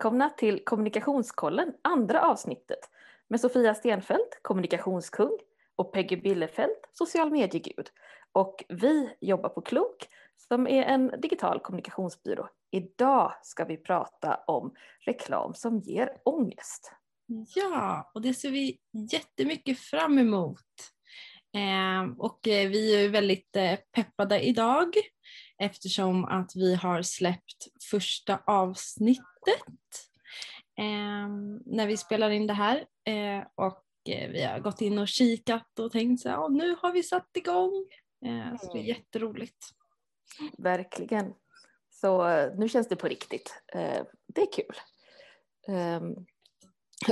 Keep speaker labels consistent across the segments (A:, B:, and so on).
A: Välkomna till Kommunikationskollen, andra avsnittet med Sofia Stenfeldt, kommunikationskung och Peggy Billefelt, social mediegud. Och vi jobbar på Klok som är en digital kommunikationsbyrå. Idag ska vi prata om reklam som ger ångest.
B: Ja, och det ser vi jättemycket fram emot. Ehm, och eh, vi är väldigt eh, peppade idag eftersom att vi har släppt första avsnittet när vi spelar in det här. och vi har gått in och kikat och tänkt så här, nu har vi satt igång. så det är mm. jätteroligt.
A: Verkligen. Så nu känns det på riktigt. det är kul.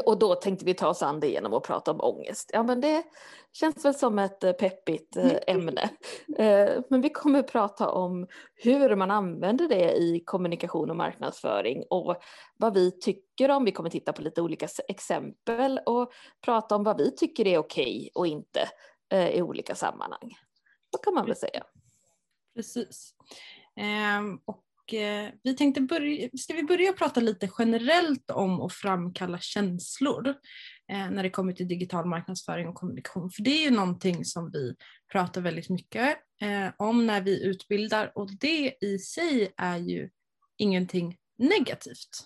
A: Och då tänkte vi ta oss an det genom att prata om ångest. Ja, men det känns väl som ett eh, peppigt eh, ämne. Eh, men vi kommer att prata om hur man använder det i kommunikation och marknadsföring och vad vi tycker om. Vi kommer titta på lite olika exempel och prata om vad vi tycker är okej och inte i olika sammanhang. Så kan man väl säga.
B: Precis. Ehm, och Eh, vi tänkte börja, ska vi börja prata lite generellt om att framkalla känslor eh, när det kommer till digital marknadsföring och kommunikation. För det är ju någonting som vi pratar väldigt mycket eh, om när vi utbildar och det i sig är ju ingenting negativt.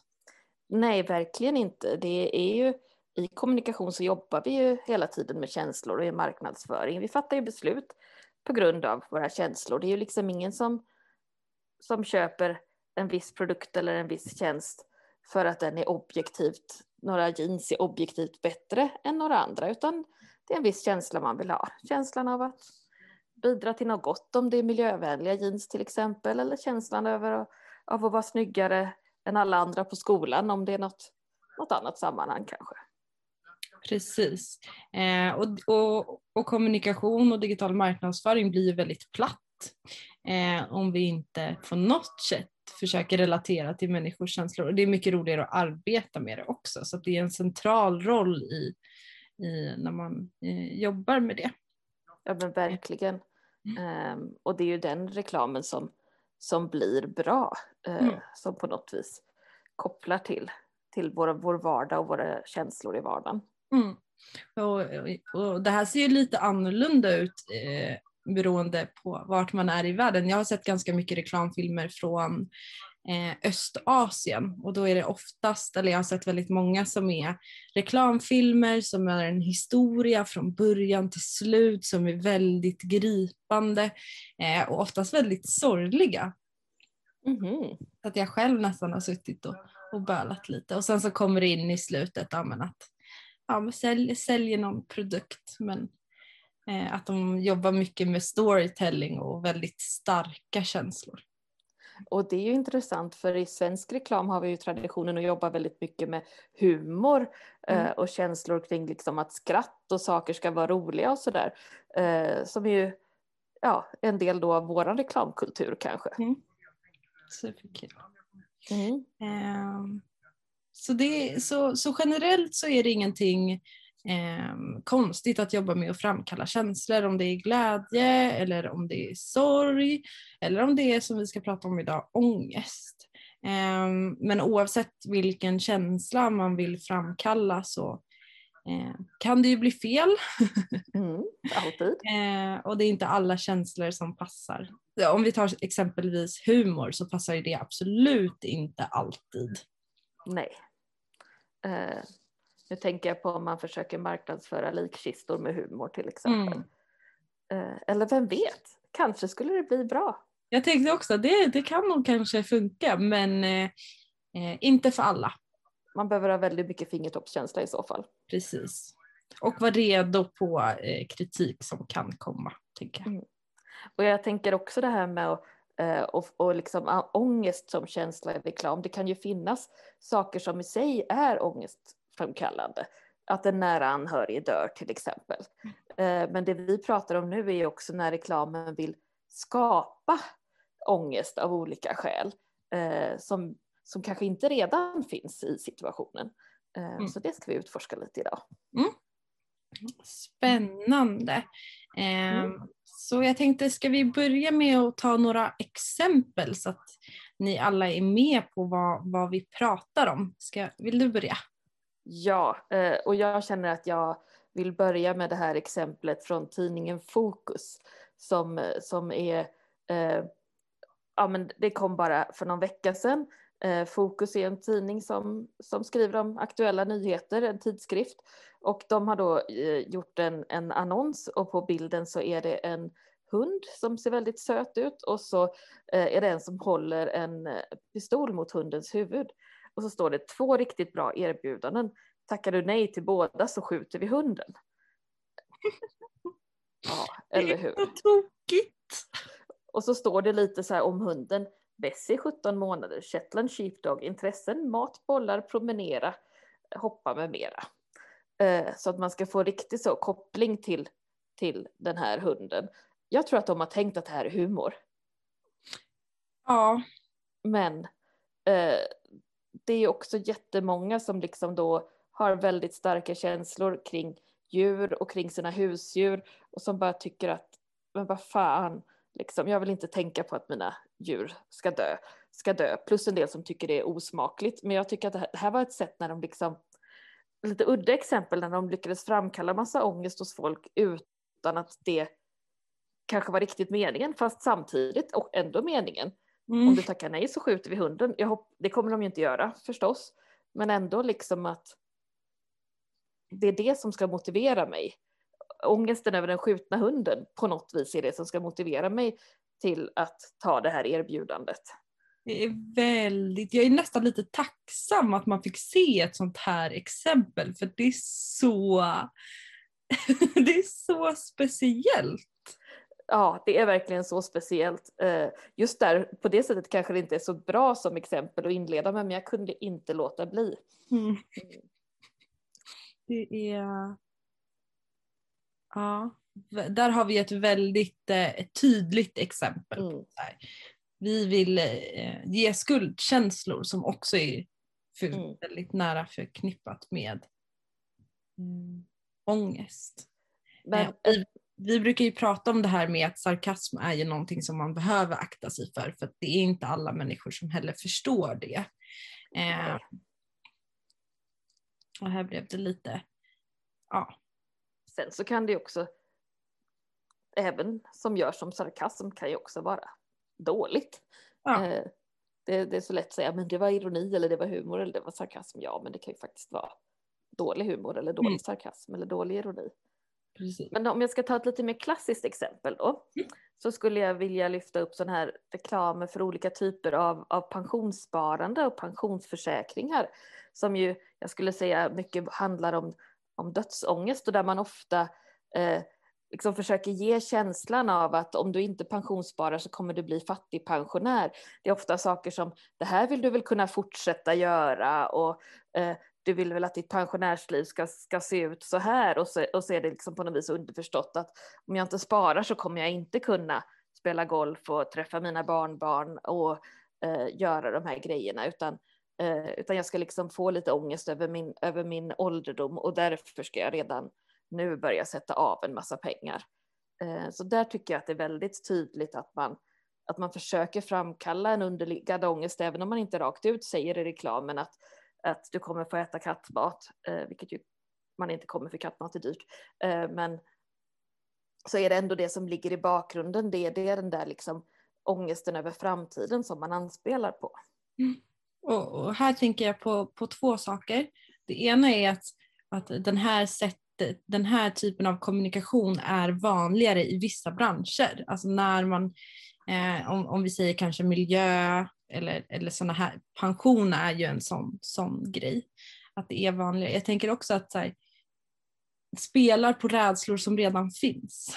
A: Nej, verkligen inte. Det är ju i kommunikation så jobbar vi ju hela tiden med känslor och i marknadsföring. Vi fattar ju beslut på grund av våra känslor. Det är ju liksom ingen som som köper en viss produkt eller en viss tjänst för att den är objektivt, några jeans är objektivt bättre än några andra, utan det är en viss känsla man vill ha. Känslan av att bidra till något gott, om det är miljövänliga jeans till exempel, eller känslan över att, av att vara snyggare än alla andra på skolan, om det är något, något annat sammanhang kanske.
B: Precis. Eh, och, och, och kommunikation och digital marknadsföring blir väldigt platt eh, om vi inte på något sätt försöker relatera till människors känslor. Och det är mycket roligare att arbeta med det också, så det är en central roll i, i när man eh, jobbar med det.
A: Ja men verkligen. Mm. Um, och det är ju den reklamen som, som blir bra, uh, mm. som på något vis kopplar till, till vår, vår vardag och våra känslor i vardagen.
B: Mm. Och, och, det här ser ju lite annorlunda ut eh, beroende på vart man är i världen. Jag har sett ganska mycket reklamfilmer från eh, Östasien och då är det oftast, eller jag har sett väldigt många som är reklamfilmer som är en historia från början till slut som är väldigt gripande eh, och oftast väldigt sorgliga. Mm -hmm. Så att jag själv nästan har suttit och, och bölat lite och sen så kommer det in i slutet ja, men att ja, men sälj, säljer någon produkt men att de jobbar mycket med storytelling och väldigt starka känslor.
A: Och det är ju intressant för i svensk reklam har vi ju traditionen att jobba väldigt mycket med humor eh, mm. och känslor kring liksom att skratt och saker ska vara roliga och sådär. Eh, som är ju ja, en del då av vår reklamkultur kanske. Mm.
B: Superkul. Mm. Um, så, det, så, så generellt så är det ingenting eh, konstigt att jobba med att framkalla känslor, om det är glädje eller om det är sorg eller om det är som vi ska prata om idag, ångest. Eh, men oavsett vilken känsla man vill framkalla så eh, kan det ju bli fel.
A: Mm, alltid.
B: Eh, och det är inte alla känslor som passar. Om vi tar exempelvis humor så passar det absolut inte alltid.
A: Nej. Nu tänker jag på om man försöker marknadsföra likkistor med humor till exempel. Mm. Eh, eller vem vet, kanske skulle det bli bra.
B: Jag tänkte också, det, det kan nog kanske funka men eh, eh, inte för alla.
A: Man behöver ha väldigt mycket fingertoppskänsla i så fall.
B: Precis. Och vara redo på eh, kritik som kan komma. Tänker jag. Mm.
A: Och jag tänker också det här med att eh, och, och liksom ångest som känsla i reklam. Det kan ju finnas saker som i sig är ångest framkallande. Att en nära anhörig dör till exempel. Mm. Men det vi pratar om nu är också när reklamen vill skapa ångest av olika skäl eh, som, som kanske inte redan finns i situationen. Eh, mm. Så det ska vi utforska lite idag. Mm.
B: Spännande. Mm. Så jag tänkte, ska vi börja med att ta några exempel så att ni alla är med på vad, vad vi pratar om. Ska, vill du börja?
A: Ja, eh, och jag känner att jag vill börja med det här exemplet från tidningen Fokus som, som är, eh, ja men det kom bara för någon vecka sedan. Eh, Fokus är en tidning som, som skriver om aktuella nyheter, en tidskrift. Och de har då eh, gjort en, en annons och på bilden så är det en hund som ser väldigt söt ut och så eh, är det en som håller en eh, pistol mot hundens huvud. Och så står det två riktigt bra erbjudanden. Tackar du nej till båda så skjuter vi hunden. Ja, eller hur?
B: Det är så tokigt!
A: Och så står det lite så här om hunden. Bessie 17 månader, Shetland Sheepdog, intressen, mat, bollar, promenera, hoppa med mera. Eh, så att man ska få riktig så koppling till, till den här hunden. Jag tror att de har tänkt att det här är humor.
B: Ja.
A: Men eh, det är också jättemånga som liksom då har väldigt starka känslor kring djur och kring sina husdjur och som bara tycker att, men vad fan, liksom, jag vill inte tänka på att mina djur ska dö, ska dö. Plus en del som tycker det är osmakligt. Men jag tycker att det här, det här var ett sätt när de liksom, lite udda exempel när de lyckades framkalla massa ångest hos folk utan att det kanske var riktigt meningen, fast samtidigt och ändå meningen.
B: Mm.
A: Om du tackar nej så skjuter vi hunden. Jag hopp, det kommer de ju inte göra förstås. Men ändå liksom att det är det som ska motivera mig. Ångesten över den skjutna hunden på något vis är det som ska motivera mig till att ta det här erbjudandet.
B: Det är väldigt, jag är nästan lite tacksam att man fick se ett sånt här exempel för det är så, det är så speciellt.
A: Ja, det är verkligen så speciellt. Eh, just där, på det sättet kanske det inte är så bra som exempel att inleda med, men jag kunde inte låta bli.
B: Mm. Det är... Ja, där har vi ett väldigt eh, tydligt exempel.
A: Mm.
B: Vi vill eh, ge skuldkänslor som också är för,
A: Mm.
B: väldigt nära förknippat med mm, ångest.
A: Men,
B: Eh, vi, vi brukar ju prata om det här med att sarkasm är ju någonting som man behöver akta sig för för det är inte alla människor som heller förstår det. Eh, och här blev det lite, ja.
A: Sen så kan det ju också, även som görs som sarkasm kan ju också vara dåligt.
B: ja.
A: Eh, det, det är så lätt att säga, men det var ironi eller det var humor eller det var sarkasm. Ja, men det kan ju faktiskt vara dålig humor eller dålig
B: Mm.
A: sarkasm eller dålig ironi.
B: Precis.
A: Men om jag ska ta ett lite mer klassiskt exempel då,
B: Mm.
A: så skulle jag vilja lyfta upp sån här reklamer för olika typer av, av pensionssparande och pensionsförsäkringar, som ju, jag skulle säga, mycket handlar om, om dödsångest och där man ofta eh, liksom försöker ge känslan av att om du inte pensionssparar så kommer du bli fattigpensionär. Det är ofta saker som, det här vill du väl kunna fortsätta göra och eh, du vill väl att ditt pensionärsliv ska, ska se ut så här och så, och så är det liksom på något vis underförstått att om jag inte sparar så kommer jag inte kunna spela golf och träffa mina barnbarn och eh, göra de här grejerna utan, eh, utan jag ska liksom få lite ångest över min, över min ålderdom och därför ska jag redan nu börja sätta av en massa pengar. Eh, så där tycker jag att det är väldigt tydligt att man, att man försöker framkalla en underliggande ångest även om man inte rakt ut säger i reklamen att att du kommer få äta kattmat, eh, vilket ju man inte kommer för kattmat är dyrt. Eh, men så är det ändå det som ligger i bakgrunden, det, det är den där liksom ångesten över framtiden som man anspelar på. Mm.
B: Och, och här tänker jag på, på två saker. Det ena är att, att den, här sättet, den här typen av kommunikation är vanligare i vissa branscher. Alltså när man, eh, om, om vi säger kanske miljö eller, eller sådana här, pension är ju en sån, sån grej. Att det är vanligare. Jag tänker också att så här, spelar på rädslor som redan finns.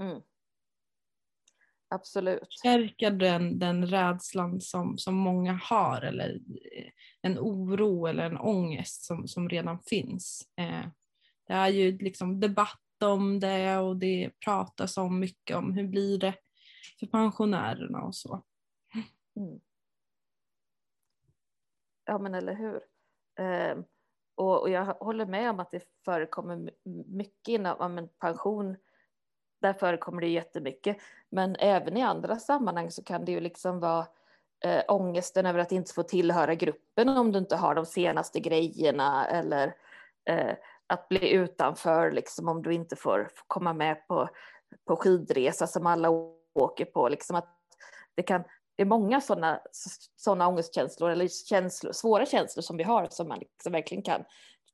A: Mm. Absolut.
B: Stärka den, den rädslan som, som många har eller eh, en oro eller en ångest som, som redan finns. Eh, det är ju liksom debatt om det och det pratas om mycket om hur blir det för pensionärerna och så.
A: Mm. Ja men eller hur. Eh, och, och jag håller med om att det förekommer mycket inom ja, men pension. Där förekommer det jättemycket. Men även i andra sammanhang så kan det ju liksom vara eh, ångesten över att inte få tillhöra gruppen om du inte har de senaste grejerna eller eh, att bli utanför liksom om du inte får komma med på, på skidresa som alla åker på. Liksom att det, kan, det är många sådana såna ångestkänslor eller känslor, svåra känslor som vi har som man liksom verkligen kan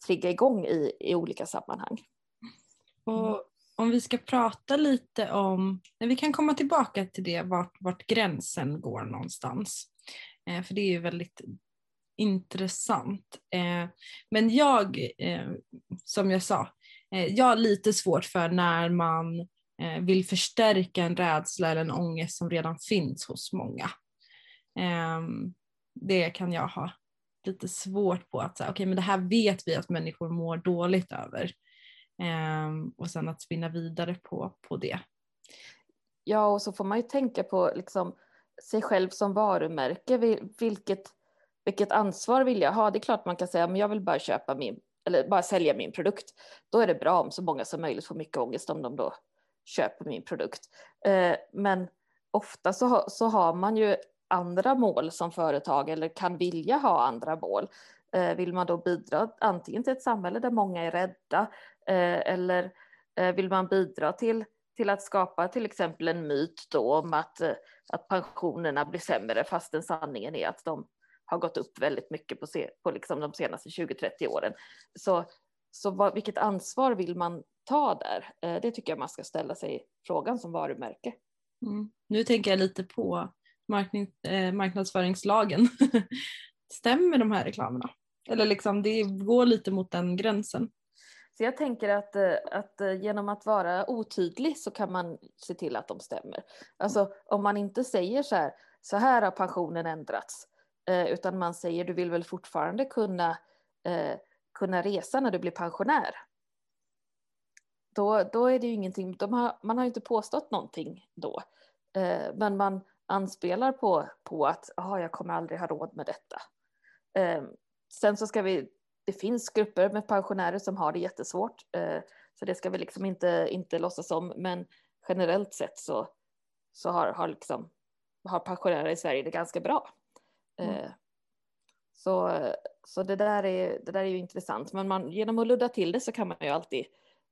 A: trigga igång i, i olika sammanhang.
B: Och om vi ska prata lite om, vi kan komma tillbaka till det, vart, vart gränsen går någonstans. Eh, för det är ju väldigt intressant. Eh, men jag, eh, som jag sa, eh, jag har lite svårt för när man Eh, vill förstärka en rädsla eller en ångest som redan finns hos många. Ehm, det kan jag ha lite svårt på att säga, okej okay, men det här vet vi att människor mår dåligt över. Ehm, och sen att spinna vidare på, på det.
A: Ja, och så får man ju tänka på liksom, sig själv som varumärke. Vilket, vilket ansvar vill jag ha? Det är klart man kan säga, men jag vill bara köpa min, eller bara sälja min produkt. Då är det bra om så många som möjligt får mycket ångest om de då köper min produkt. Eh, men ofta så, så har man ju andra mål som företag eller kan vilja ha andra mål. Eh, vill man då bidra antingen till ett samhälle där många är rädda eh, eller vill man bidra till, till att skapa till exempel en myt då om att, att pensionerna blir sämre fastän sanningen är att de har gått upp väldigt mycket på, på liksom de senaste 20-30 åren. Så, så vad, vilket ansvar vill man ta där? Det tycker jag man ska ställa sig frågan som varumärke.
B: Mm. Nu tänker jag lite på marknadsföringslagen. Stämmer de här reklamerna? Eller liksom det går lite mot den gränsen.
A: Så jag tänker att, eh, att eh, genom att vara otydlig så kan man se till att de stämmer. Alltså om man inte säger så här, så här har pensionen ändrats, eh, utan man säger du vill väl fortfarande kunna, kunna resa när du blir pensionär. Då, då är det ju ingenting, de har, man har ju inte påstått någonting då. Men man anspelar på, på att jag kommer aldrig ha råd med detta. Sen så ska vi, det finns grupper med pensionärer som har det jättesvårt, eh, så det ska vi liksom inte, inte låtsas om, men generellt sett så, så har, har, liksom, har pensionärer i Sverige det ganska bra. Mm. Eh, så, så det, där är, det där är ju intressant, men man, genom att ludda till det så kan man ju alltid eh,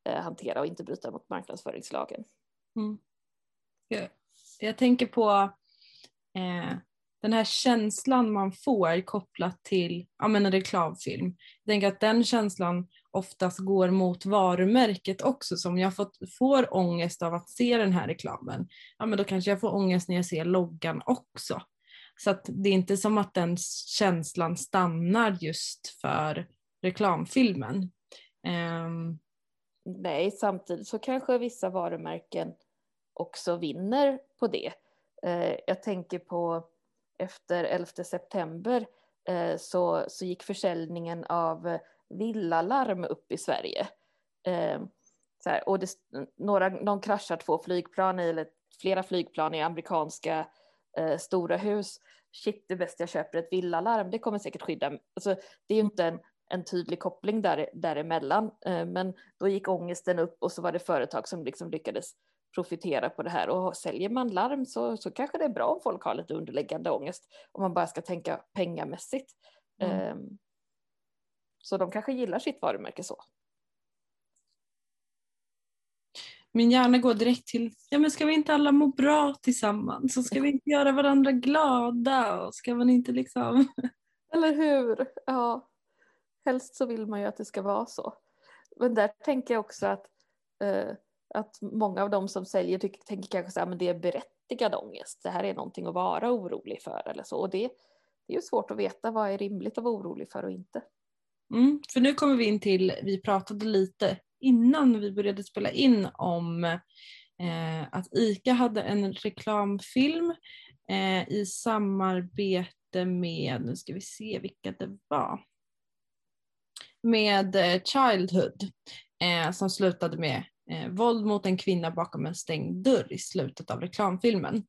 A: Eh, hantera och inte bryta mot marknadsföringslagen.
B: Mm. Jag, jag tänker på eh, den här känslan man får kopplat till ja, men en reklamfilm. Jag tänker att den känslan oftast går mot varumärket också. Så om jag fått, får ångest av att se den här reklamen, ja men då kanske jag får ångest när jag ser loggan också. Så att det är inte som att den känslan stannar just för reklamfilmen. Um...
A: Nej, samtidigt så kanske vissa varumärken också vinner på det. Eh, jag tänker på efter 11 september eh, så, så gick försäljningen av villalarm upp i Sverige. Eh, så här, och det, några, någon kraschar två flygplan i, eller flera flygplan i amerikanska eh, stora hus. Shit, det är bäst jag köper ett villalarm. Det kommer säkert skydda. Alltså, det är ju inte en, en tydlig koppling där, däremellan, eh, men då gick ångesten upp och så var det företag som liksom lyckades profitera på det här. Och säljer man larm så, så kanske det är bra om folk har lite underliggande ångest. Om man bara ska tänka pengamässigt. Mm. Um, så de kanske gillar sitt varumärke så.
B: Min hjärna går direkt till, ja men ska vi inte alla må bra tillsammans? Så ska vi inte göra varandra glada? Och ska man inte liksom...
A: Eller hur? Ja. Helst så vill man ju att det ska vara så. Men där tänker jag också att eh, att många av de som säljer tycker, tänker kanske så här, - men det är berättigad ångest. Det här är någonting att vara orolig för eller så. Och det, det är ju svårt att veta vad är rimligt att vara orolig för och inte.
B: Mm, för nu kommer vi in till, vi pratade lite innan vi började spela in om eh, att ICA hade en reklamfilm eh, i samarbete med, nu ska vi se vilka det var, med eh, Childhood eh, som slutade med eh, våld mot en kvinna bakom en stängd dörr i slutet av reklamfilmen.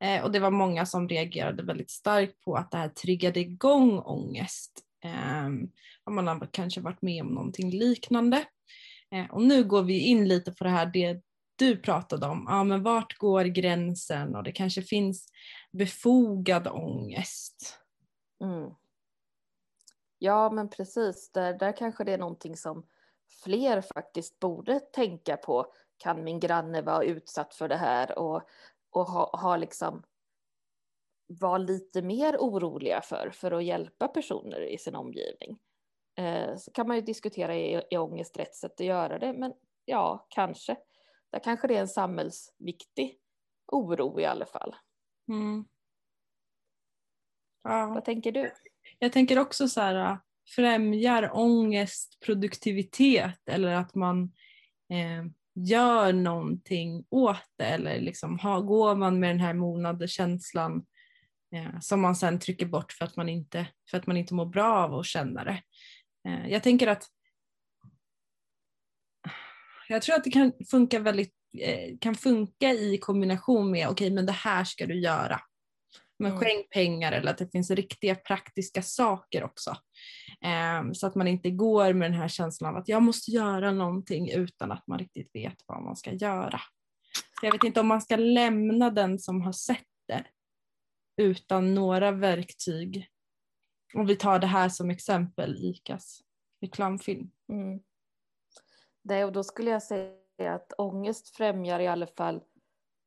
B: Eh, och det var många som reagerade väldigt starkt på att det här triggade igång ångest. Eh, om man har kanske varit med om någonting liknande. Eh, och nu går vi in lite på det här, det du pratade om, ja men vart går gränsen och det kanske finns befogad ångest.
A: Mm. Ja men precis, där, där kanske det är någonting som fler faktiskt borde tänka på. Kan min granne vara utsatt för det här och, och ha, ha liksom vara lite mer oroliga för, för att hjälpa personer i sin omgivning. Eh, så kan man ju diskutera i, i ångest rätt sätt att göra det, men ja, kanske. Där kanske det är en samhällsviktig oro i alla fall. Mm. Ja. Vad tänker du?
B: Jag tänker också så här, äh, främjar ångest produktivitet eller att man eh, gör någonting åt det eller liksom ha, går man med den här monade känslan eh, som man sen trycker bort för att man inte, för att man inte mår bra av att känna det. Eh, jag tänker att jag tror att det kan funka väldigt eh, kan funka i kombination med okej okay, men det här ska du göra. Men mm. skänk pengar eller att det finns riktiga praktiska saker också. Eh, så att man inte går med den här känslan av att jag måste göra någonting utan att man riktigt vet vad man ska göra. Så jag vet inte om man ska lämna den som har sett det utan några verktyg. Om vi tar det här som exempel, ICAs reklamfilm. Mm.
A: Och då skulle jag säga att ångest främjar i alla fall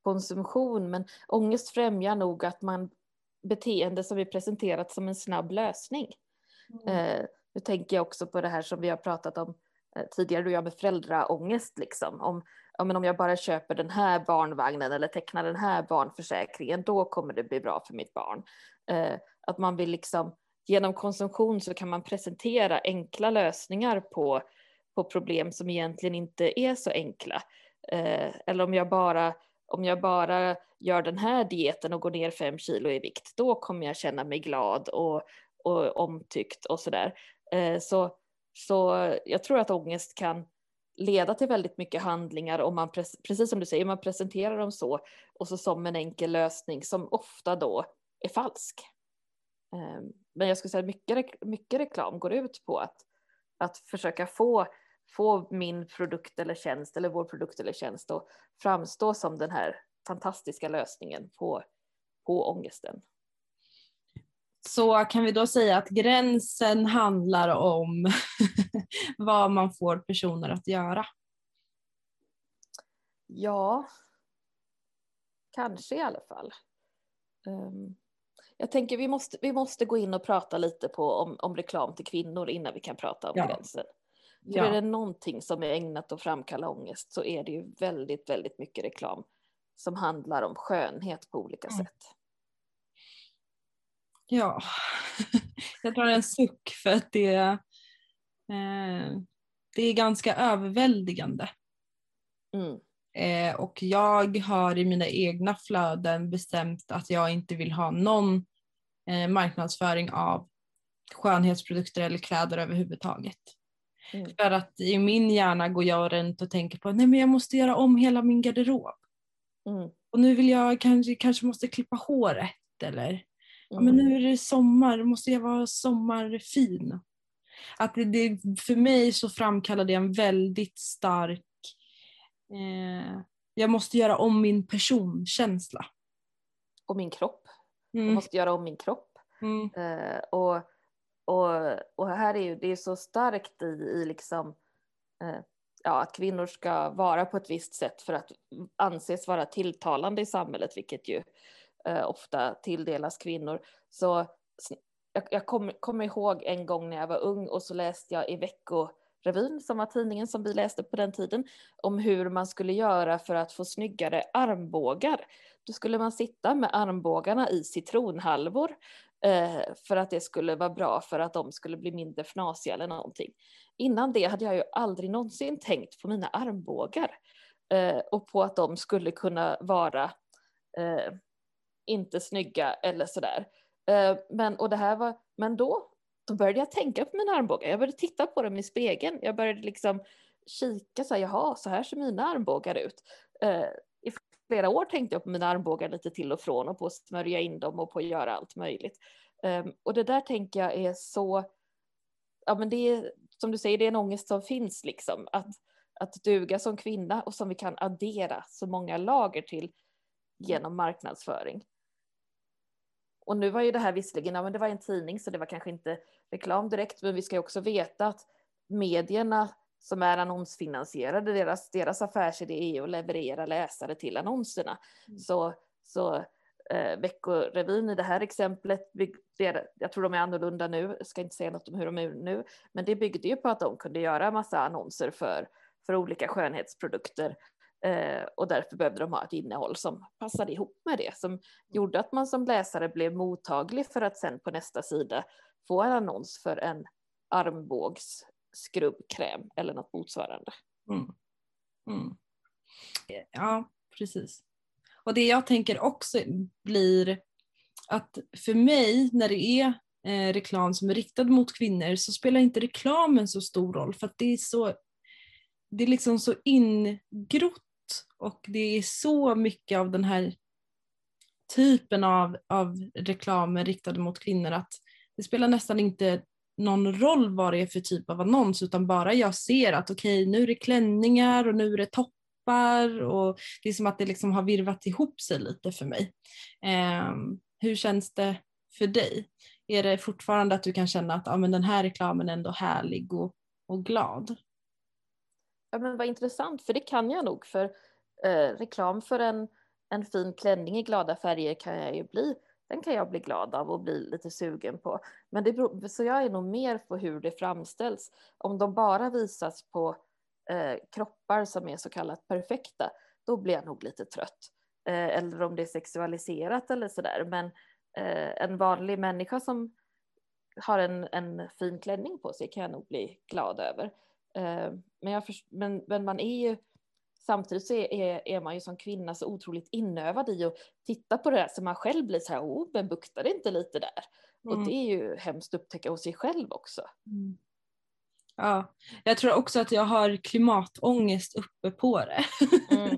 A: konsumtion, men ångest främjar nog att man beteende som är presenterat som en snabb lösning. Mm. Eh, nu tänker jag också på det här som vi har pratat om eh, tidigare, du jag med föräldraångest. Liksom. Om, ja, men om jag bara köper den här barnvagnen eller tecknar den här barnförsäkringen, då kommer det bli bra för mitt barn. Eh, att man vill liksom, genom konsumtion så kan man presentera enkla lösningar på, på problem som egentligen inte är så enkla. Eh, eller om jag bara om jag bara gör den här dieten och går ner fem kilo i vikt, då kommer jag känna mig glad och, och omtyckt och sådär. Eh, så, så jag tror att ångest kan leda till väldigt mycket handlingar om man, precis som du säger, man presenterar dem så och så som en enkel lösning som ofta då är falsk. Eh, men jag skulle säga att mycket, mycket reklam går ut på att, att försöka få få min produkt eller tjänst eller vår produkt eller tjänst att framstå som den här fantastiska lösningen på, på ångesten.
B: Så kan vi då säga att gränsen handlar om vad man får personer att göra?
A: Ja, kanske i alla fall. Um, jag tänker vi måste, vi måste gå in och prata lite på om, om reklam till kvinnor innan vi kan prata om ja. gränsen. För ja. är det någonting som är ägnat att framkalla ångest så är det ju väldigt, väldigt mycket reklam som handlar om skönhet på olika mm. sätt.
B: Ja, jag tar en suck för att det, eh, det är ganska överväldigande. Mm. Eh, och jag har i mina egna flöden bestämt att jag inte vill ha någon eh, marknadsföring av skönhetsprodukter eller kläder överhuvudtaget. Mm. För att i min hjärna går jag runt och tänker på nej men jag måste göra om hela min garderob. Mm. Och nu vill jag kanske, kanske måste klippa håret eller mm. ja, men nu är det sommar, måste jag vara sommarfin. Att det, det, för mig så framkallar det en väldigt stark eh, jag måste göra om min personkänsla.
A: Och min kropp. Jag mm. måste göra om min kropp. Mm. Eh, och och, och här är ju, det är så starkt i, i liksom, eh, ja, att kvinnor ska vara på ett visst sätt för att anses vara tilltalande i samhället, vilket ju eh, ofta tilldelas kvinnor. Så jag, jag kommer kom ihåg en gång när jag var ung och så läste jag i Veckorevyn, som var tidningen som vi läste på den tiden, om hur man skulle göra för att få snyggare armbågar. Då skulle man sitta med armbågarna i citronhalvor Eh, för att det skulle vara bra för att de skulle bli mindre fnasiga eller någonting. Innan det hade jag ju aldrig någonsin tänkt på mina armbågar eh, och på att de skulle kunna vara eh, inte snygga eller sådär. Men, och det här var, men då, då började jag tänka på mina armbågar. Jag började titta på dem i spegeln. Jag började liksom kika så här, jaha, så här ser mina armbågar ut. I flera år tänkte jag på mina armbågar lite till och från och på att smörja in dem och på att göra allt möjligt. Um, och det där tänker jag är så, ja men det är som du säger, det är en ångest som finns liksom. Att, att duga som kvinna och som vi kan addera så många lager till genom marknadsföring. Och nu var ju det här visserligen, ja men det var en tidning så det var kanske inte reklam direkt, men vi ska ju också veta att medierna som är annonsfinansierade, deras, deras affärsidé är att leverera läsare till annonserna. Mm. Så, så eh, Veckorevyn i det här exemplet, jag tror de är annorlunda nu, jag ska inte säga något om hur de är nu, men det byggde ju på att de kunde göra massa annonser för, för olika skönhetsprodukter Eh, och därför behövde de ha ett innehåll som passade ihop med det, som gjorde att man som läsare blev mottaglig för att sen på nästa sida få en annons för en armbågs skrubbkräm eller något motsvarande. Mm.
B: Mm. Ja, precis. Och det jag tänker också blir att för mig när det är eh, reklam som är riktad mot kvinnor så spelar inte reklamen så stor roll för att det är så det är liksom så ingrott och det är så mycket av den här typen av, av reklamer riktade mot kvinnor att det spelar nästan inte någon roll vad det är för typ av annons utan bara jag ser att okej okay, nu är det klänningar och nu är det toppar och det är som att det liksom har virvat ihop sig lite för mig. Eh, hur känns det för dig? Är det fortfarande att du kan känna att ja, men den här reklamen är ändå härlig och, och glad?
A: Ja men vad intressant för det kan jag nog för eh, reklam för en, en fin klänning i glada färger kan jag ju bli. Den kan jag bli glad av och bli lite sugen på. Men det beror, så jag är nog mer på hur det framställs. Om de bara visas på eh, kroppar som är så kallat perfekta, då blir jag nog lite trött. Eh, eller om det är sexualiserat eller sådär. Men eh, en vanlig människa som har en, en fin klänning på sig kan jag nog bli glad över. Eh, men, jag först, men, men man är ju Samtidigt så är, är, man ju som kvinna så otroligt inövad i att titta på det där så man själv blir så här, oh, men buktar det inte lite där? Mm. Och det är ju hemskt att upptäcka hos sig själv också. Mm.
B: Ja, jag tror också att jag har klimatångest uppe på det.
A: Mm.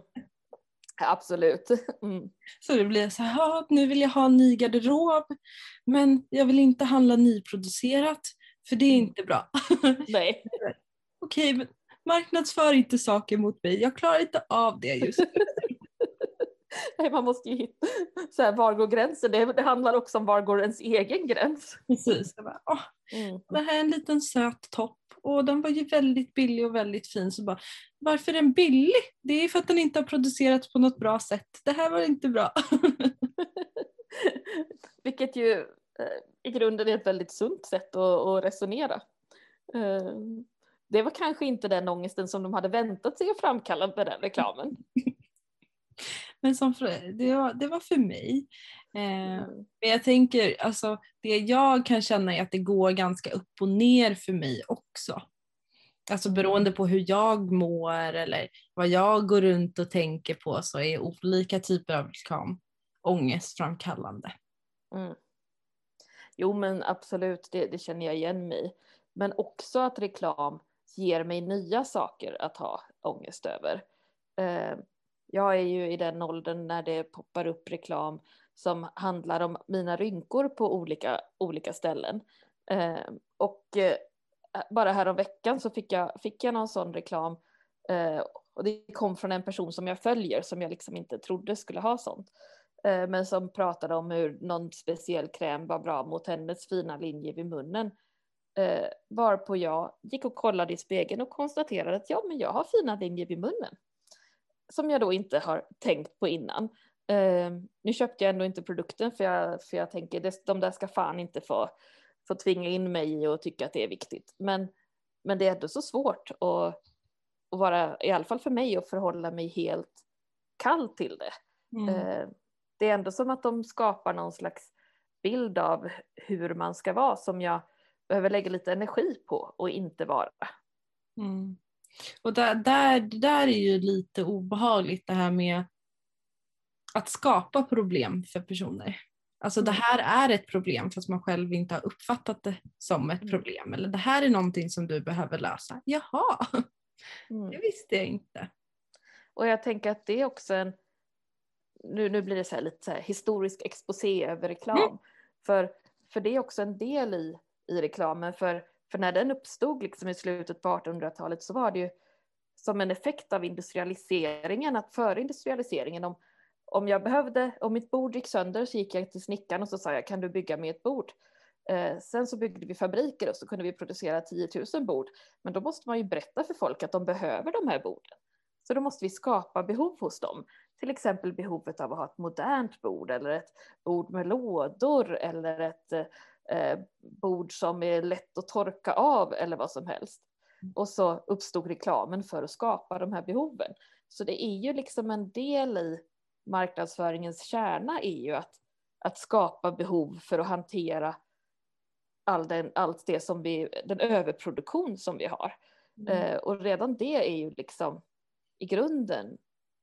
A: Absolut. Mm.
B: Så det blir så här, nu vill jag ha en ny garderob men jag vill inte handla nyproducerat för det är mm. inte bra.
A: Nej.
B: Okej, men marknadsför inte saker mot mig, jag klarar inte av det just nu.
A: Nej, man måste ju hitta, så här, var går gränsen? Det, det, handlar också om var går ens egen gräns?
B: Precis. Jag bara, åh, mm. Det här är en liten söt topp och den var ju väldigt billig och väldigt fin. Så bara, varför är den billig? Det är för att den inte har producerats på något bra sätt. Det här var inte bra.
A: Vilket ju eh, i grunden är ett väldigt sunt sätt att, att resonera. Det var kanske inte den ångesten som de hade väntat sig att framkalla med den reklamen.
B: Men som för, det, var, det var för mig. Eh, mm. men jag tänker, alltså det jag kan känna är att det går ganska upp och ner för mig också. Alltså beroende på hur jag mår eller vad jag går runt och tänker på så är olika typer av reklam ångestframkallande. Mm.
A: Jo men absolut, det, det känner jag igen mig Men också att reklam ger mig nya saker att ha ångest över. Eh, jag är ju i den åldern när det poppar upp reklam som handlar om mina rynkor på olika, olika ställen. Eh, och eh, bara häromveckan så fick jag, fick jag någon sån reklam och det kom från en person som jag följer som jag liksom inte trodde skulle ha sånt. Men som pratade om hur någon speciell kräm var bra mot hennes fina linje vid munnen. Eh, varpå jag gick och kollade i spegeln och konstaterade att ja, men jag har fina linjer vid munnen. Som jag då inte har tänkt på innan. Eh, nu köpte jag ändå inte produkten för jag, för jag tänker det, de där ska fan inte få, få tvinga in mig i och tycka att det är viktigt. Men, men det är ändå så svårt att, att vara, i alla fall för mig, att förhålla mig helt kall till det. Mm. Eh, det är ändå som att de skapar någon slags bild av hur man ska vara som jag behöver lägga lite energi på och inte vara.
B: Mm. Och där, där, där är ju lite obehagligt det här med att skapa problem för personer. Alltså det mm. här är ett problem fast man själv inte har uppfattat det som ett mm. problem. Eller det här är någonting som du behöver lösa. Jaha, mm. det visste jag inte.
A: Och jag tänker att det är också en, nu, nu blir det så lite så historisk exposé över reklam. Mm. För, för det är också en del i i reklamen. För, för när den uppstod liksom i slutet på 1800-talet så var det ju som en effekt av industrialiseringen, att före industrialiseringen, om, om jag behövde, om mitt bord gick sönder så gick jag till snickaren och så sa jag, kan du bygga mig ett bord? Eh, sen så byggde vi fabriker och så kunde vi producera 10 000 bord. Men då måste man ju berätta för folk att de behöver de här borden. Så då måste vi skapa behov hos dem. Till exempel behovet av att ha ett modernt bord eller ett bord med lådor eller ett eh, eh, bord som är lätt att torka av eller vad som helst. Mm. Och så uppstod reklamen för att skapa de här behoven. Så det är ju liksom en del i marknadsföringens kärna är ju att, att skapa behov för att hantera all den, allt det som vi, den överproduktion som vi har. Mm. Eh, och redan det är ju liksom i grunden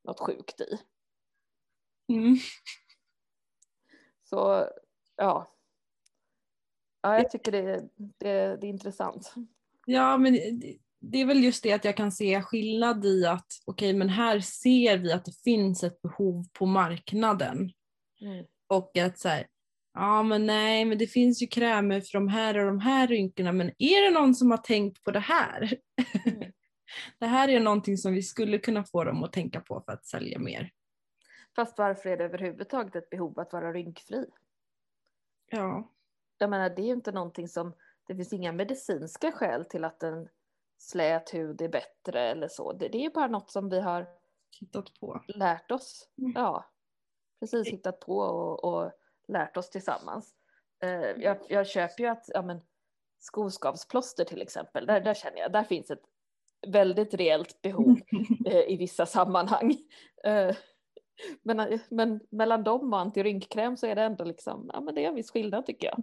A: något sjukt i. Mm. Så ja. Ja, jag tycker det, det, det är intressant.
B: Ja, men det är väl just det att jag kan se skillnad i att okej, okay, men här ser vi att det finns ett behov på marknaden. Mm. Och att så här, ja men nej, men det finns ju krämer för de här och de här rynkorna, men är det någon som har tänkt på det här? Mm. det här är någonting som vi skulle kunna få dem att tänka på för att sälja mer.
A: Fast varför är det överhuvudtaget ett behov att vara rynkfri?
B: Ja.
A: Jag menar, det är ju inte någonting som, det finns inga medicinska skäl till att en slät hud är bättre eller så. Det, det är ju bara något som vi har
B: hittat på.
A: lärt oss. Mm. Ja, precis hittat på och, och lärt oss tillsammans. Uh, jag, jag köper ju att, ja men skoskavsplåster till exempel, där, där känner jag, där finns ett väldigt reellt behov uh, i vissa sammanhang. Uh, men, men mellan dem och antirynkkräm så är det ändå liksom, ja men det är en viss skillnad tycker jag.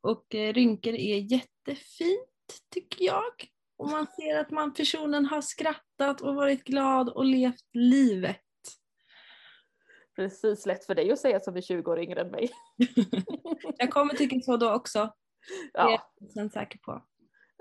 B: Och eh, rynkor är jättefint tycker jag. Och man ser att man, personen har skrattat och varit glad och levt livet.
A: Precis, lätt för dig att säga som är 20 år yngre än mig.
B: jag kommer tycka så då också. Ja. Det är jag säker på.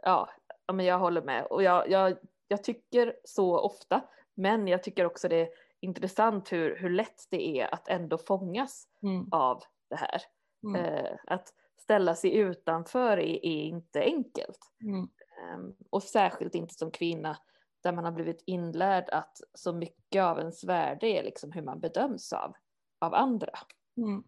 A: Ja, men jag håller med. Och jag, jag, jag tycker så ofta, men jag tycker också det är intressant hur, hur lätt det är att ändå fångas mm. av det här. Mm. Eh, att ställa sig utanför är, är inte enkelt. Mm. Um, och särskilt inte som kvinna där man har blivit inlärd att så mycket av ens värde är liksom hur man bedöms av, av andra.
B: Mm.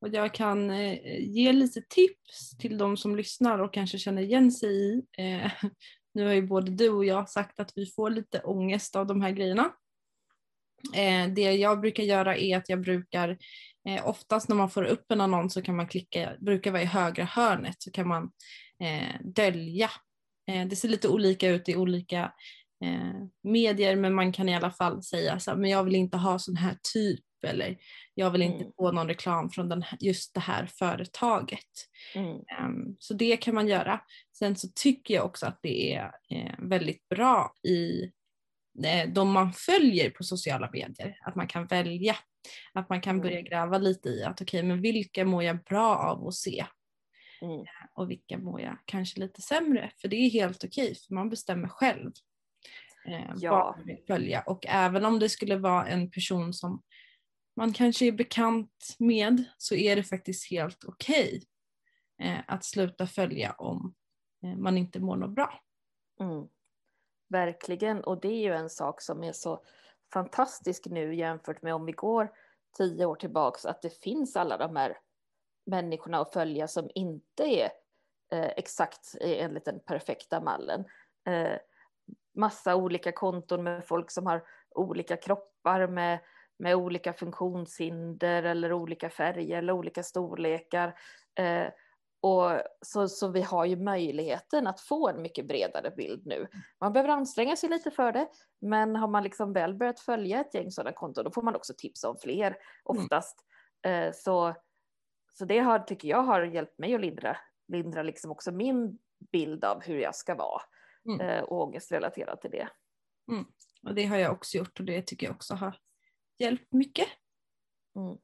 B: Och jag kan eh, ge lite tips till de som lyssnar och kanske känner igen sig i. Eh, nu har ju både du och jag sagt att vi får lite ångest av de här grejerna. Eh, det jag brukar göra är att jag brukar eh, oftast när man får upp en annons så kan man klicka, brukar vara i högra hörnet så kan man eh, dölja. Eh, det ser lite olika ut i olika eh, medier men man kan i alla fall säga så här, men jag vill inte ha sån här typ eller jag vill inte mm. få någon reklam från den, just det här företaget. Mm. Um, så det kan man göra. Sen så tycker jag också att det är eh, väldigt bra i Eh, de man följer på sociala medier. Att man kan välja. Att man kan mm. börja gräva lite i att okej, okay, men vilka mår jag bra av att se? Mm. Eh, och vilka mår jag kanske lite sämre? För det är helt okej, okay, för man bestämmer själv eh, ja. vad man vill följa. Och även om det skulle vara en person som man kanske är bekant med så är det faktiskt helt okej okay, eh, att sluta följa om eh, man inte mår något bra.
A: Mm. Verkligen, och det är ju en sak som är så fantastisk nu jämfört med om vi går tio år tillbaks, att det finns alla de här människorna att följa som inte är eh, exakt enligt den perfekta mallen. Eh, massa olika konton med folk som har olika kroppar med, med olika funktionshinder eller olika färger eller olika storlekar. Eh, och så, så vi har ju möjligheten att få en mycket bredare bild nu. Man behöver anstränga sig lite för det, men har man liksom väl börjat följa ett gäng sådana konton, då får man också tips om fler mm. oftast. Mm. Så, så det har, tycker jag har hjälpt mig att lindra, lindra liksom också min bild av hur jag ska vara mm. Eh, och ångest relaterat till det.
B: Mm. Och det har jag också gjort och det tycker jag också har hjälpt mycket. Mm.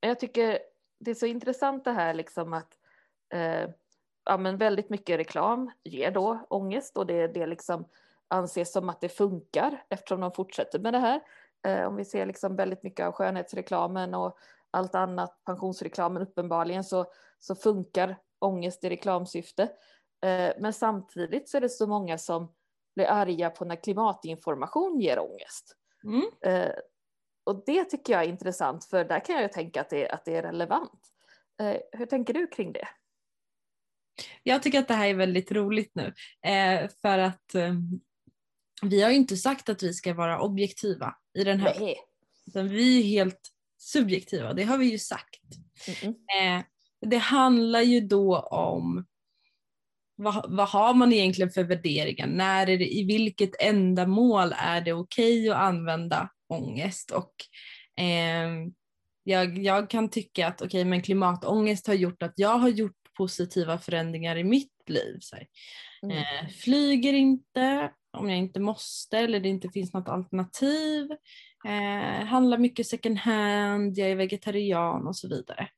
A: Jag tycker det är så intressant det här liksom att eh, ja, men väldigt mycket reklam ger då ångest och det, det liksom anses som att det funkar eftersom de fortsätter med det här. Eh, om vi ser liksom väldigt mycket av skönhetsreklamen och allt annat, pensionsreklamen uppenbarligen, så, så funkar ångest i reklamsyfte. Eh, men samtidigt så är det så många som blir arga på när klimatinformation ger ångest.
B: Mm.
A: Eh, och det tycker jag är intressant för där kan jag ju tänka att det, att det är relevant. Eh, hur tänker du kring det?
B: Jag tycker att det här är väldigt roligt nu för att vi har ju inte sagt att vi ska vara objektiva i den här.
A: Nej.
B: Utan vi är helt subjektiva, det har vi ju sagt.
A: Mm
B: -mm. det handlar ju då om vad, vad har man egentligen för värderingar? När är det, I vilket ändamål är det okej okay att använda ångest? Och, eh, jag, jag kan tycka att okay, men klimatångest har gjort att jag har gjort positiva förändringar i mitt liv. Så mm. eh, flyger inte om jag inte måste eller det inte finns något alternativ. Eh, handlar mycket second hand, jag är vegetarian och så vidare.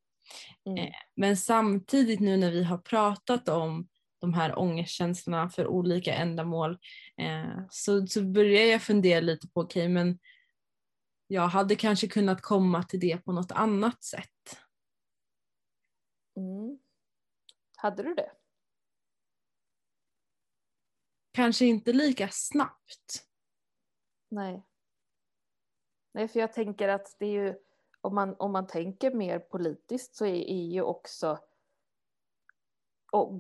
A: Mm.
B: Eh, men samtidigt nu när vi har pratat om de här ångestkänslorna för olika ändamål eh, så, så börjar jag fundera lite på, okej okay, men jag hade kanske kunnat komma till det på något annat sätt.
A: Mm. Hade du det?
B: Kanske inte lika snabbt.
A: Nej. Nej, för jag tänker att det är ju, om man, om man tänker mer politiskt så är, är ju också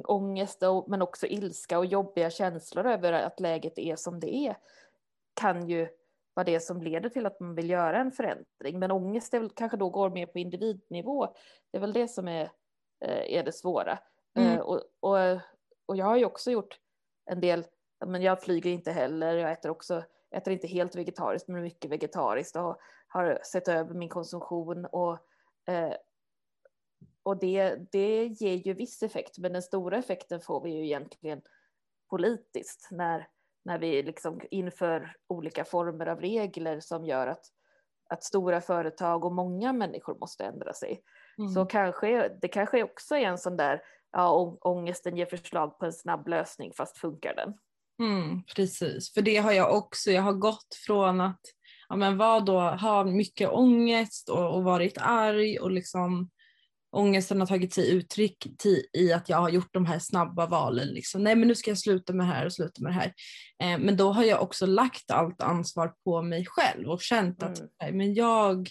A: ångest och, men också ilska och jobbiga känslor över att läget är som det är kan ju vara det som leder till att man vill göra en förändring. Men ångest är väl, kanske då går mer på individnivå. Det är väl det som är, eh, är det svåra. Mm. Uh, och, och, och jag har ju också gjort en del, men jag flyger inte heller, jag äter också, äter inte helt vegetariskt men mycket vegetariskt och har sett över min konsumtion och uh, och det, det ger ju viss effekt, men den stora effekten får vi ju egentligen politiskt när, när vi liksom inför olika former av regler som gör att, att stora företag och många människor måste ändra sig. Mm. Så kanske, det kanske också är en sån där, ja, ångesten ger förslag på en snabb lösning, fast funkar den?
B: Mm, precis, för det har jag också. Jag har gått från att ja, men vad då, ha mycket ångest och, och varit arg och liksom ångesten har tagit sig uttryck i att jag har gjort de här snabba valen. Liksom. Nej men nu ska jag sluta med det här och sluta med det här. Eh, men då har jag också lagt allt ansvar på mig själv och känt att mm. men jag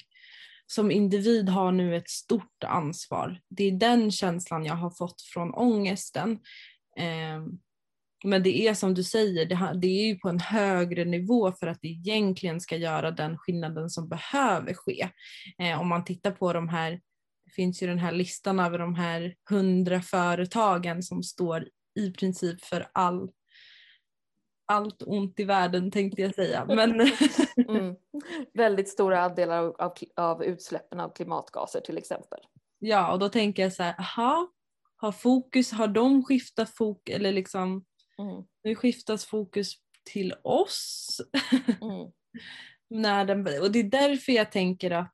B: som individ har nu ett stort ansvar. Det är den känslan jag har fått från ångesten. Eh, men det är som du säger, det, det är ju på en högre nivå för att det egentligen ska göra den skillnaden som behöver ske. Eh, om man tittar på de här det finns ju den här listan över de här hundra företagen som står i princip för all allt ont i världen tänkte jag säga. Men
A: mm. Väldigt stora andelar av, av, av, utsläppen av klimatgaser till exempel.
B: Ja och då tänker jag så här, aha, har fokus, har de skiftat fokus eller liksom
A: mm.
B: nu skiftas fokus till oss.
A: Mm.
B: När den, och det är därför jag tänker att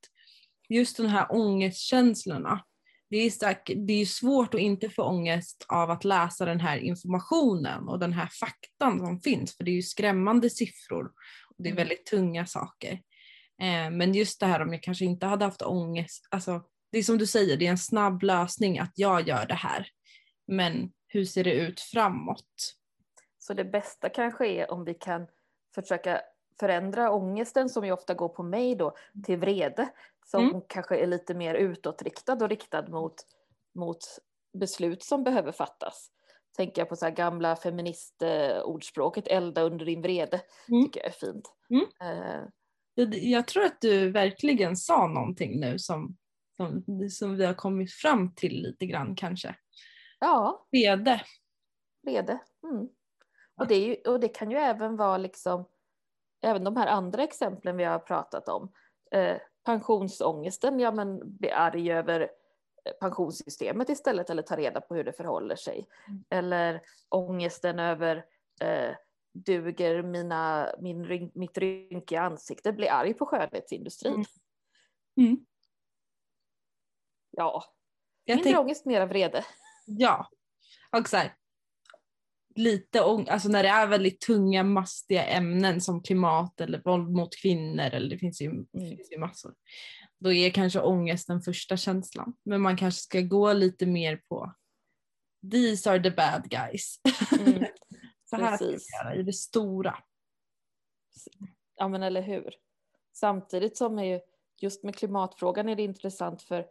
B: just de här ångestkänslorna. Det är, stark, det är svårt att inte få ångest av att läsa den här informationen och den här faktan som finns för det är ju skrämmande siffror och det är mm. väldigt tunga saker. Eh, men just det här om jag kanske inte hade haft ångest, alltså det är som du säger, det är en snabb lösning att jag gör det här. Men hur ser det ut framåt?
A: Så det bästa kanske är om vi kan försöka förändra ångesten som ju ofta går på mig då till vrede som mm. kanske är lite mer utåtriktad och riktad mot, mot beslut som behöver fattas. Tänker jag på så här gamla feministordspråket, elda under din vrede, mm. tycker jag är fint.
B: Mm. Uh, jag tror att du verkligen sa någonting nu som, som, som vi har kommit fram till lite grann kanske.
A: Ja.
B: Vrede.
A: Vrede. Mm. Och, det ju, och det kan ju även vara liksom, även de här andra exemplen vi har pratat om. Eh, pensionsångesten, ja men bli arg över eh, pensionssystemet istället eller ta reda på hur det förhåller sig. Mm. Eller ångesten över eh, duger mina, min, mitt rynkiga ansikte, bli arg på skönhetsindustrin. Mm.
B: Mm.
A: Ja, mindre ångest, mera vrede.
B: Ja, och så här, lite alltså när det är väldigt tunga mastiga ämnen som klimat eller våld mot kvinnor eller det finns ju, mm. finns ju massor. Då är kanske ångest den första känslan. Men man kanske ska gå lite mer på these are the bad guys.
A: Mm,
B: Så här ska vi
A: precis.
B: göra i det stora.
A: Ja men eller hur. Samtidigt som är ju just med klimatfrågan är det intressant för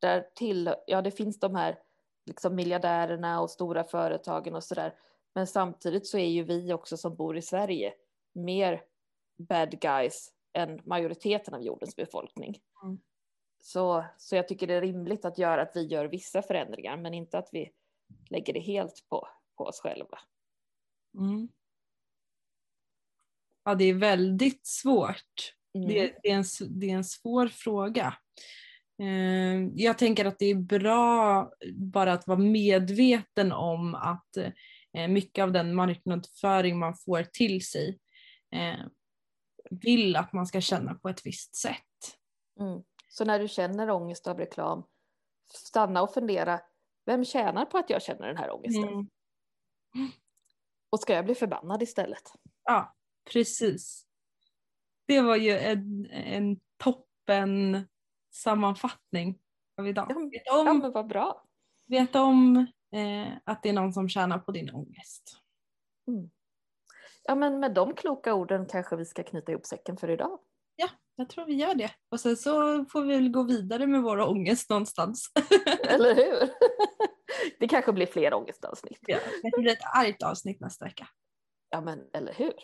A: där till, ja det finns de här liksom miljardärerna och stora företagen och sådär. Men samtidigt så är ju vi också som bor i Sverige mer bad guys än majoriteten av jordens befolkning.
B: Mm.
A: Så, så jag tycker det är rimligt att göra att vi gör vissa förändringar men inte att vi lägger det helt på, på oss själva.
B: Mm. Ja, det är väldigt svårt.
A: Mm.
B: Det, det, är en, det är en svår fråga. Eh, Jag tänker att det är bra bara att vara medveten om att eh, mycket av den marknadsföring man får till sig eh, vill att man ska känna på ett visst sätt.
A: Mm. Så när du känner ångest av reklam, stanna och fundera, vem tjänar på att jag känner den här ångesten?
B: Mm.
A: Och ska jag bli förbannad istället?
B: Ja, precis. Det var ju en, en toppen sammanfattning av idag.
A: Ja, men-
B: Vet
A: Ja men vad bra.
B: vet om eh, att det är någon som tjänar på din ångest.
A: Ja men med de kloka orden kanske vi ska knyta ihop säcken för idag.
B: Jag tror vi gör det. Och sen så får vi väl gå vidare med vår ångest någonstans.
A: Eller hur? Det kanske blir fler ångestavsnitt.
B: ja, det blir ett argt avsnitt nästa vecka.
A: Ja men eller hur?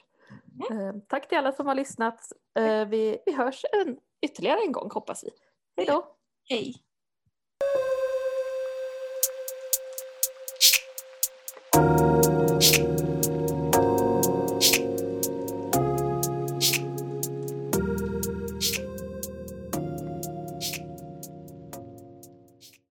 A: Eh, tack till alla som har lyssnat. Eh, vi, vi hörs en, ytterligare en gång hoppas vi. Hej då!
B: Hej!